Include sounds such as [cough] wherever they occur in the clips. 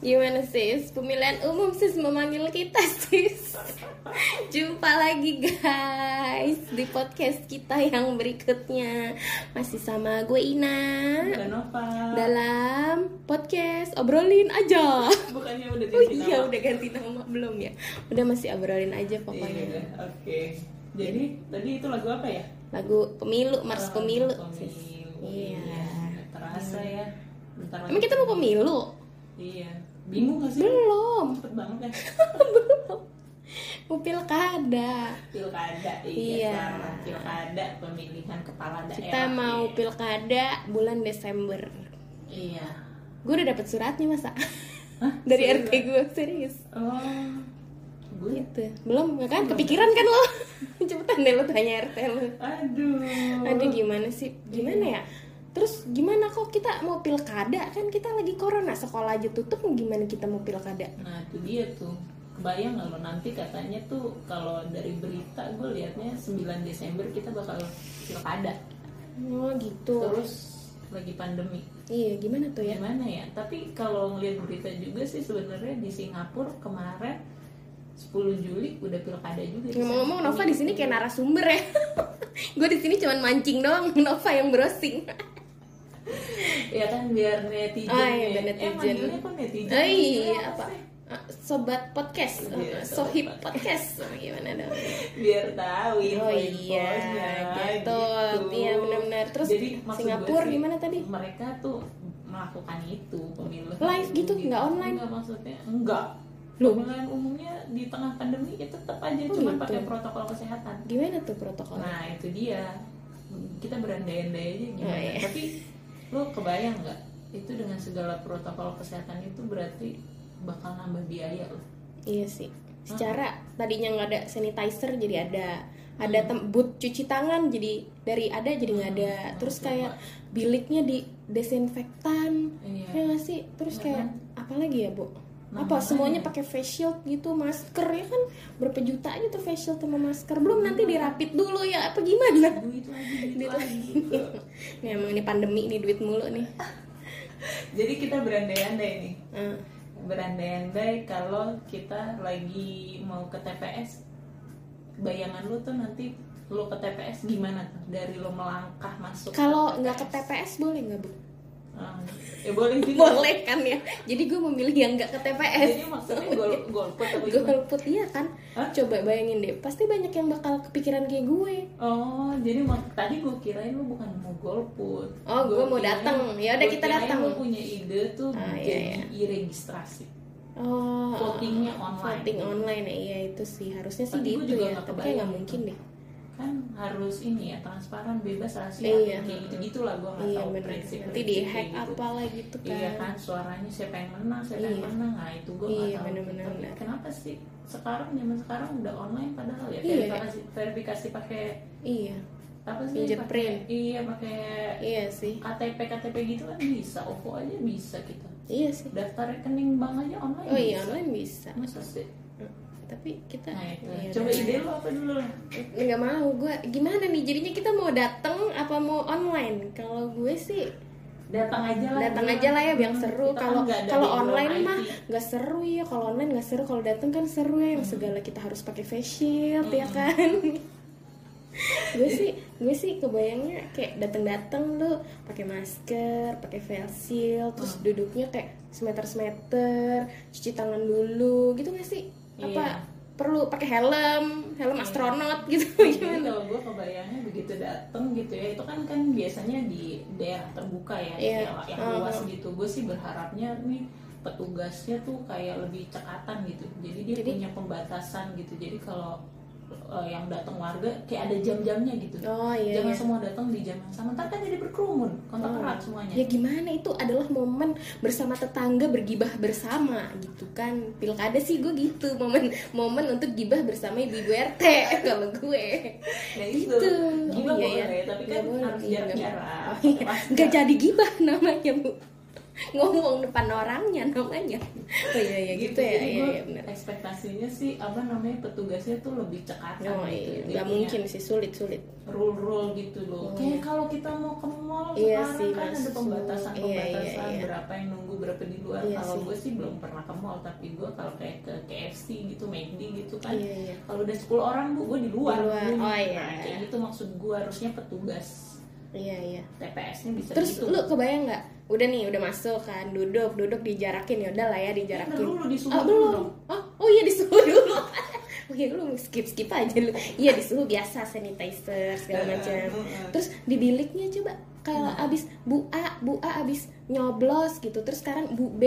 Gimana sis? Pemilihan umum sis memanggil kita sis Jumpa lagi guys Di podcast kita yang berikutnya Masih sama gue Ina Dan Nova. Dalam podcast Obrolin aja Bukannya udah Oh ganti iya nama? udah ganti nama belum ya Udah masih obrolin aja pokoknya Iya, Oke. Jadi tadi itu lagu apa ya? Lagu pemilu, Mars Oh, pemilu Pemilu. sis. Iya Nggak Terasa ya. Bentar lagi. Emang kita mau pemilu? Iya. Bingung gak sih? Belum Cepet banget kan? [laughs] Belum Mau pilkada Pilkada. Iya. sekarang Pilkada pemilihan kepala daerah. Kita mau Iya. pilkada bulan Desember Iya. Gue udah dapet suratnya masa [laughs] Hah? Dari Serius? RT gue serius Oh. Gue. Gitu Belum ya kan kepikiran kan lo [laughs] Cepetan deh lo tanya RT lo Aduh. Aduh gimana sih Gimana ya Terus gimana kok kita mau pilkada? Kan kita lagi corona Sekolah aja tutup Gimana kita mau pilkada? Nah itu dia tuh. Kebayang nggak lo? Nanti katanya tuh Kalau dari berita gue liatnya 9 Desember kita bakal pilkada. Oh gitu. Terus lagi pandemi. Iya gimana tuh ya? Gimana ya? Tapi kalau ngeliat berita juga sih sebenarnya di Singapura kemarin 10 Juli udah pilkada juga Ngomong-ngomong. Nova di sini kayak narasumber ya. [laughs] gue di sini cuman mancing doang, Nova yang browsing. Ya kan biar netizen Oh, iya, ya. biar Eh netizen. manggilnya kok netizen Oh iya apa? sih? Ah, Sobat podcast, Iya, sobat sohib podcast, Oh, gimana dong? Biar tahu Oh info-infonya iya, gitu. Iya benar-benar. Terus Jadi, Singapura sih, gimana tadi? Mereka tuh melakukan itu pemilu Live gitu, nggak online? Enggak maksudnya enggak Loh? pemilihan umumnya di tengah pandemi ya tetap aja Oh, cuma gitu. pakai protokol kesehatan Gimana tuh protokolnya? nah itu dia kita berandai-andai aja gimana Oh, iya. tapi lo kebayang nggak itu dengan segala protokol kesehatan itu berarti bakal nambah biaya loh Iya sih. Secara tadinya nggak ada sanitizer jadi ada ada Hmm. tem- boot cuci tangan jadi dari ada jadi nggak ada. Hmm, Terus kayak biliknya di desinfektan. Iya. Ya nggak sih? Terus Ya kayak kan? apa lagi ya, Bu? Nah, apa semuanya pakai face shield gitu, masker ya kan berapa juta aja tuh face shield sama masker. Belum nanti dirapit dulu ya apa gimana? duit lagi duit lagi [laughs] Nih emang ini pandemi ini duit mulu nih. [laughs] jadi kita berandai-andai nih Ah. berandai-andai kalau kita lagi mau ke TPS bayangan lu tuh nanti lu ke TPS gimana tuh dari lu melangkah masuk Kalau nggak ke TPS boleh nggak, Bu? Ah, ya boleh juga Boleh kan ya. Jadi gue memilih yang nggak ke TPS. jadi maksudnya gol golput apa gimana? golput iya kan Hah? coba bayangin deh pasti banyak yang bakal kepikiran kayak gue oh jadi tadi gue kirain lu bukan mau golput Oh, gua mau datang. Ya udah, kita datang. lu punya ide tuh Ah, iya, iya. e-registrasi oh Votingnya online. voting online ya iya itu sih harusnya sih Tapi gue gitu juga ya tapi kayak nggak mungkin deh kan harus ini ya transparan bebas rahasia Iya. kayak gitu gitulah gue nggak iya tahu benar prinsip nanti di hack apalah gitu kan Iya kan. suaranya siapa yang menang siapa yang Iya. menang. Nah itu gue Iya, nggak tahu bener-bener, Tapi bener. kenapa sih sekarang zaman sekarang udah online padahal ya? Iya. verifikasi verifikasi pakai iya. apa sih? Pakai iya pakai iya sih. KTP KTP gitu kan bisa OVO aja bisa kita iya sih. Daftar rekening bank aja online oh iya bisa. online bisa. Masa sih tapi kita nah itu iya, coba ide lo apa dulu? Lah nggak mau gue gimana nih? Jadinya kita mau datang apa mau online? Kalau gue sih datang aja lah datang dulu. aja lah ya biar Hmm, seru. kan kalau kalau online IT. mah nggak seru ya kalau online nggak seru kalau datang kan seru ya. Yang segala kita harus pakai face shield ya kan? [laughs] Gue sih gue sih kebayangnya kayak datang-datang lu pakai masker pakai face shield terus Hmm. duduknya kayak semeter semeter cuci tangan dulu gitu gak sih apa Iya. perlu pakai helm helm astronot [laughs] gitu gimana kalau gue kebayangnya begitu dateng gitu ya itu kan kan biasanya di daerah terbuka ya Iya. yang, yang Uh-huh. luas gitu gue sih berharapnya nih petugasnya tuh kayak lebih cekatan gitu jadi dia Jadi- punya pembatasan gitu jadi kalau eh, yang datang warga kayak ada jam-jamnya gitu. Oh iya, jangan iya. semua datang di jam yang sama. Ntar kan jadi berkerumun kontak Oh. erat semuanya. Ya gimana? Itu adalah momen bersama tetangga bergibah bersama gitu kan. Pilkada sih gue gitu momen momen untuk gibah bersama ibu-ibu RT [laughs] kalau gue. Nah gitu. itu Oh, iya, boleh ya. tapi Nggak kan harus iya, nggak- jarak-jarak Oh, iya. nggak jadi gibah namanya bu [laughs] ngomong depan orangnya namanya. Oh iya iya gitu, ya. Jadi iya iya benar ekspektasinya sih apa namanya petugasnya tuh lebih cekatan oh gitu iya. Dia nggak mungkin sih sulit sulit. Rule-rule gitu loh. Oh, kayak iya. kalau kita mau ke mall Iya sekarang sih, kan ada masuk. pembatasan Iya, iya, pembatasan iya. berapa yang nunggu berapa di luar. Iya kalau gue sih belum pernah ke mall tapi gue kalau kayak ke KFC gitu McD gitu kan iya iya. kalau udah 10 orang bu gue di luar, Di luar. Oh, iya. Nah, kayak gitu maksud gue harusnya petugas iya iya. TPS-nya bisa terus gitu. lu kebayang nggak? Udah nih udah masuk kan duduk duduk dijarakin ya udah lah ya dijarakin. Ntar dulu disuruh oh dulu dong. oh oh iya disuruh [laughs] dulu. Oh iya lu skip skip aja lu. Iya disuruh biasa sanitizer segala macam. Heeh. terus di biliknya coba kalau Nah. abis bu A bu A abis nyoblos gitu terus sekarang bu B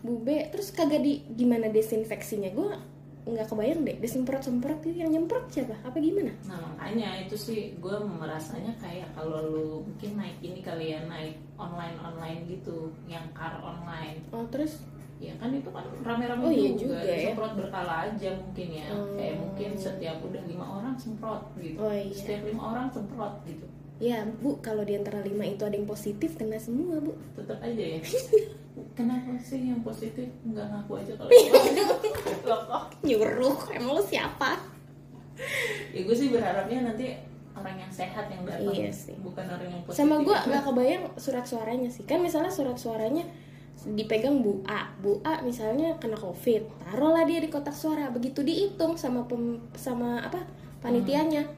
bu B terus kagak di gimana desinfeksinya? Gue nggak kebayang deh disemprot semprot itu yang nyemprot siapa? Apa gimana? Nah makanya itu sih gue merasanya kayak kalau lu mungkin naik ini kali ya naik online online gitu yang car online. Oh terus? Ya kan itu kan rame-rame Oh, iya juga, juga ya. semprot berkala aja mungkin ya. Oh. kayak mungkin setiap udah lima orang semprot gitu. Oh, iya. setiap lima orang semprot gitu. Ya bu kalau di antara lima itu ada yang positif kena semua bu. Tetap aja ya [laughs] kenapa sih yang positif nggak ngaku aja kalau Iya. Loh, kok? Nyuruh emang lu siapa? Ya gue sih berharapnya nanti orang yang sehat yang datang Iya sih. bukan orang yang positif. Sama gue nggak kebayang surat suaranya sih. Kan misalnya surat suaranya dipegang Bu A. Bu A misalnya kena covid taruhlah dia di kotak suara. Begitu dihitung sama pem- sama apa panitianya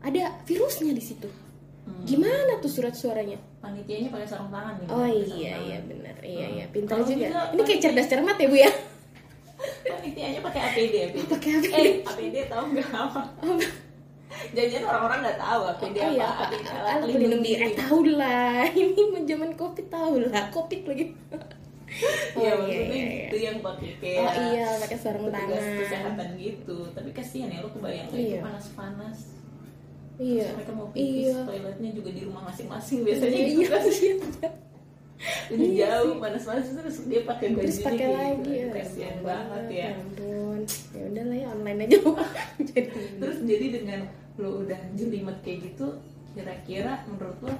ada virusnya di situ. Hmm. gimana tuh surat suaranya panitianya pakai sarung tangan nih oh pakai sarung iya iya benar. Iya Hmm. iya pintar juga. bisa, ini kayak cerdas cermat ya bu ya? [laughs] Panitianya pakai APD APD [laughs] Pakai APD. eh APD tahu nggak? [laughs] Apa Jangan orang-orang nggak tahu APD oh apa iya apa. APD alat pelindung diri. tahu lah. Ini zaman covid tahu lah. Covid lagi. Iya Oh, maksudnya iya, iya. itu yang pakai kayak oh iya pakai sarung tangan. kesehatan gitu. Tapi kasihan ya lo kebayang Iya. itu panas-panas iya. Mereka mau pipis iya. toiletnya juga di rumah masing-masing biasanya iya, gitu iya, kan. Iya. udah Iya jauh sih. panas-panas terus dia pakai baju terus pakai lagi ya. Kasihan ampun, banget ya. ampun. Ya udah lah ya online aja [laughs] jadi. Terus jadi dengan lo udah jelimet kayak gitu kira-kira menurut lo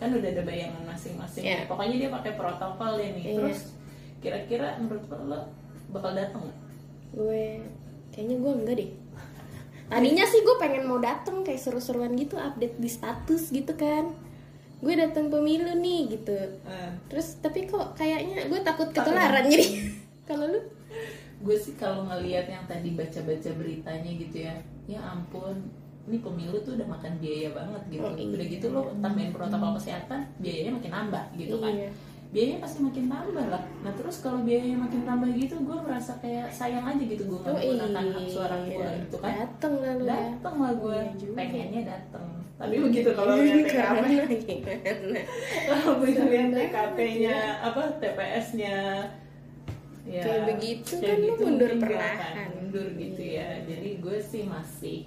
kan udah ada bayangan masing-masing. Iya. pokoknya dia pakai protokol ya nih Iya. terus kira-kira menurut lo, bakal datang gue kayaknya gue enggak deh tadinya sih gue pengen mau dateng kayak seru-seruan gitu update di status gitu kan. Gue datang pemilu nih gitu. Eh, terus tapi kok kayaknya gue takut ketularan jadi [laughs] kalau lu? Gue sih kalau ngelihat yang tadi baca-baca beritanya gitu ya ya ampun ini pemilu tuh udah makan biaya banget gitu. Oh, iya. udah gitu lo tambahin protokol kesehatan biayanya makin nambah gitu kan. Iya biayanya pasti makin tambah lah. Nah terus kalau biayanya makin tambah gitu gue merasa kayak sayang aja gitu gue nggak oh iya menggunakan hak suara gue gitu kan. Dateng lah lu ya. Dateng lah gue Iya pengennya dateng. Tapi begitu kalau lihat TKP kalau begitu lihat TKP-nya apa TPS-nya ya Kayak begitu kayak kan lu mundur perlahan. mundur gitu ya. Jadi gue sih masih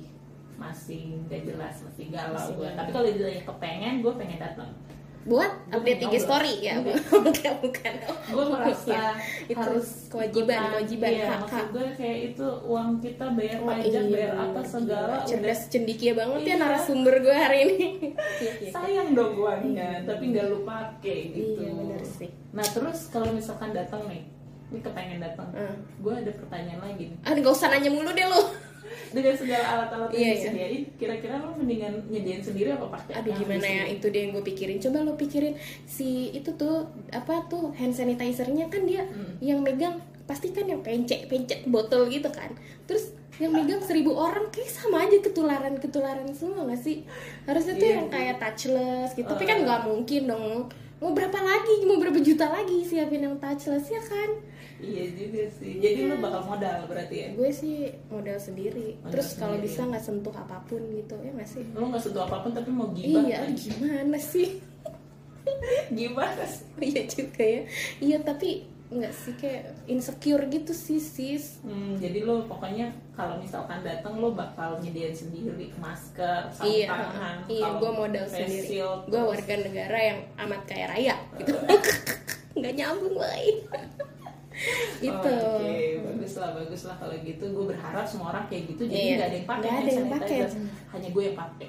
masih gak jelas masih galau gue tapi kalau ditanya kepengen gue pengen datang buat Gua update IG story. Ya Enggak. bukan bukan. [laughs] Gue merasa Iya. itu harus kewajiban kewajiban. Iya, hak maksud gue kayak itu uang kita bayar Oh, pajak iya, bayar apa segala cerdas cendikia banget ya Iya. narasumber gue hari ini. [laughs] Iya, iya. sayang dong uangnya tapi nggak lu pakai gitu. Iya sih. Nah terus kalau misalkan datang nih ini kepengen datang Ah. gue ada pertanyaan lagi nih. Ah gak usah nanya mulu deh lu dengan segala alat-alat yang Iya, iya. disediain kira-kira lo mendingan nyediain sendiri apa pakai aduh gimana ya disediain? itu deh yang gue pikirin coba lo pikirin si itu tuh apa tuh hand sanitizernya kan dia Hmm. yang megang pasti kan yang pencet pencet botol gitu kan terus yang megang seribu orang kayak sama aja ketularan ketularan semua gak sih harusnya tuh Iya yang sih. kayak touchless gitu tapi kan Uh. nggak mungkin dong mau berapa lagi mau berapa juta lagi siapin yang touchless ya kan iya juga sih. Jadi lo bakal modal berarti ya? Gue sih modal sendiri. Modal terus kalau bisa nggak sentuh apa pun gitu ya nggak sih? Lo nggak sentuh apa pun tapi mau gibah iya kan? gimana sih? [laughs] Gimana sih? [laughs] Iya juga ya. Iya tapi nggak sih kayak insecure gitu sih sis. Hmm, jadi lo pokoknya kalau misalkan datang lo bakal nyediain sendiri masker, sarung iya tangan, iya gue modal sendiri. gue warga negara yang amat kaya raya gitu. [laughs] Nggak nyambung baik gitu Oh, Oke, bagus lah, bagus lah kalau gitu. Gue berharap semua orang kayak gitu, jadi Iya, nggak ada yang pakai nggak ada yang pakai. Hanya gue yang pakai.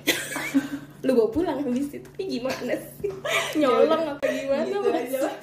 lu bawa pulang habis itu tapi gimana sih [laughs] nyolong apa gimana Gitu aja lah.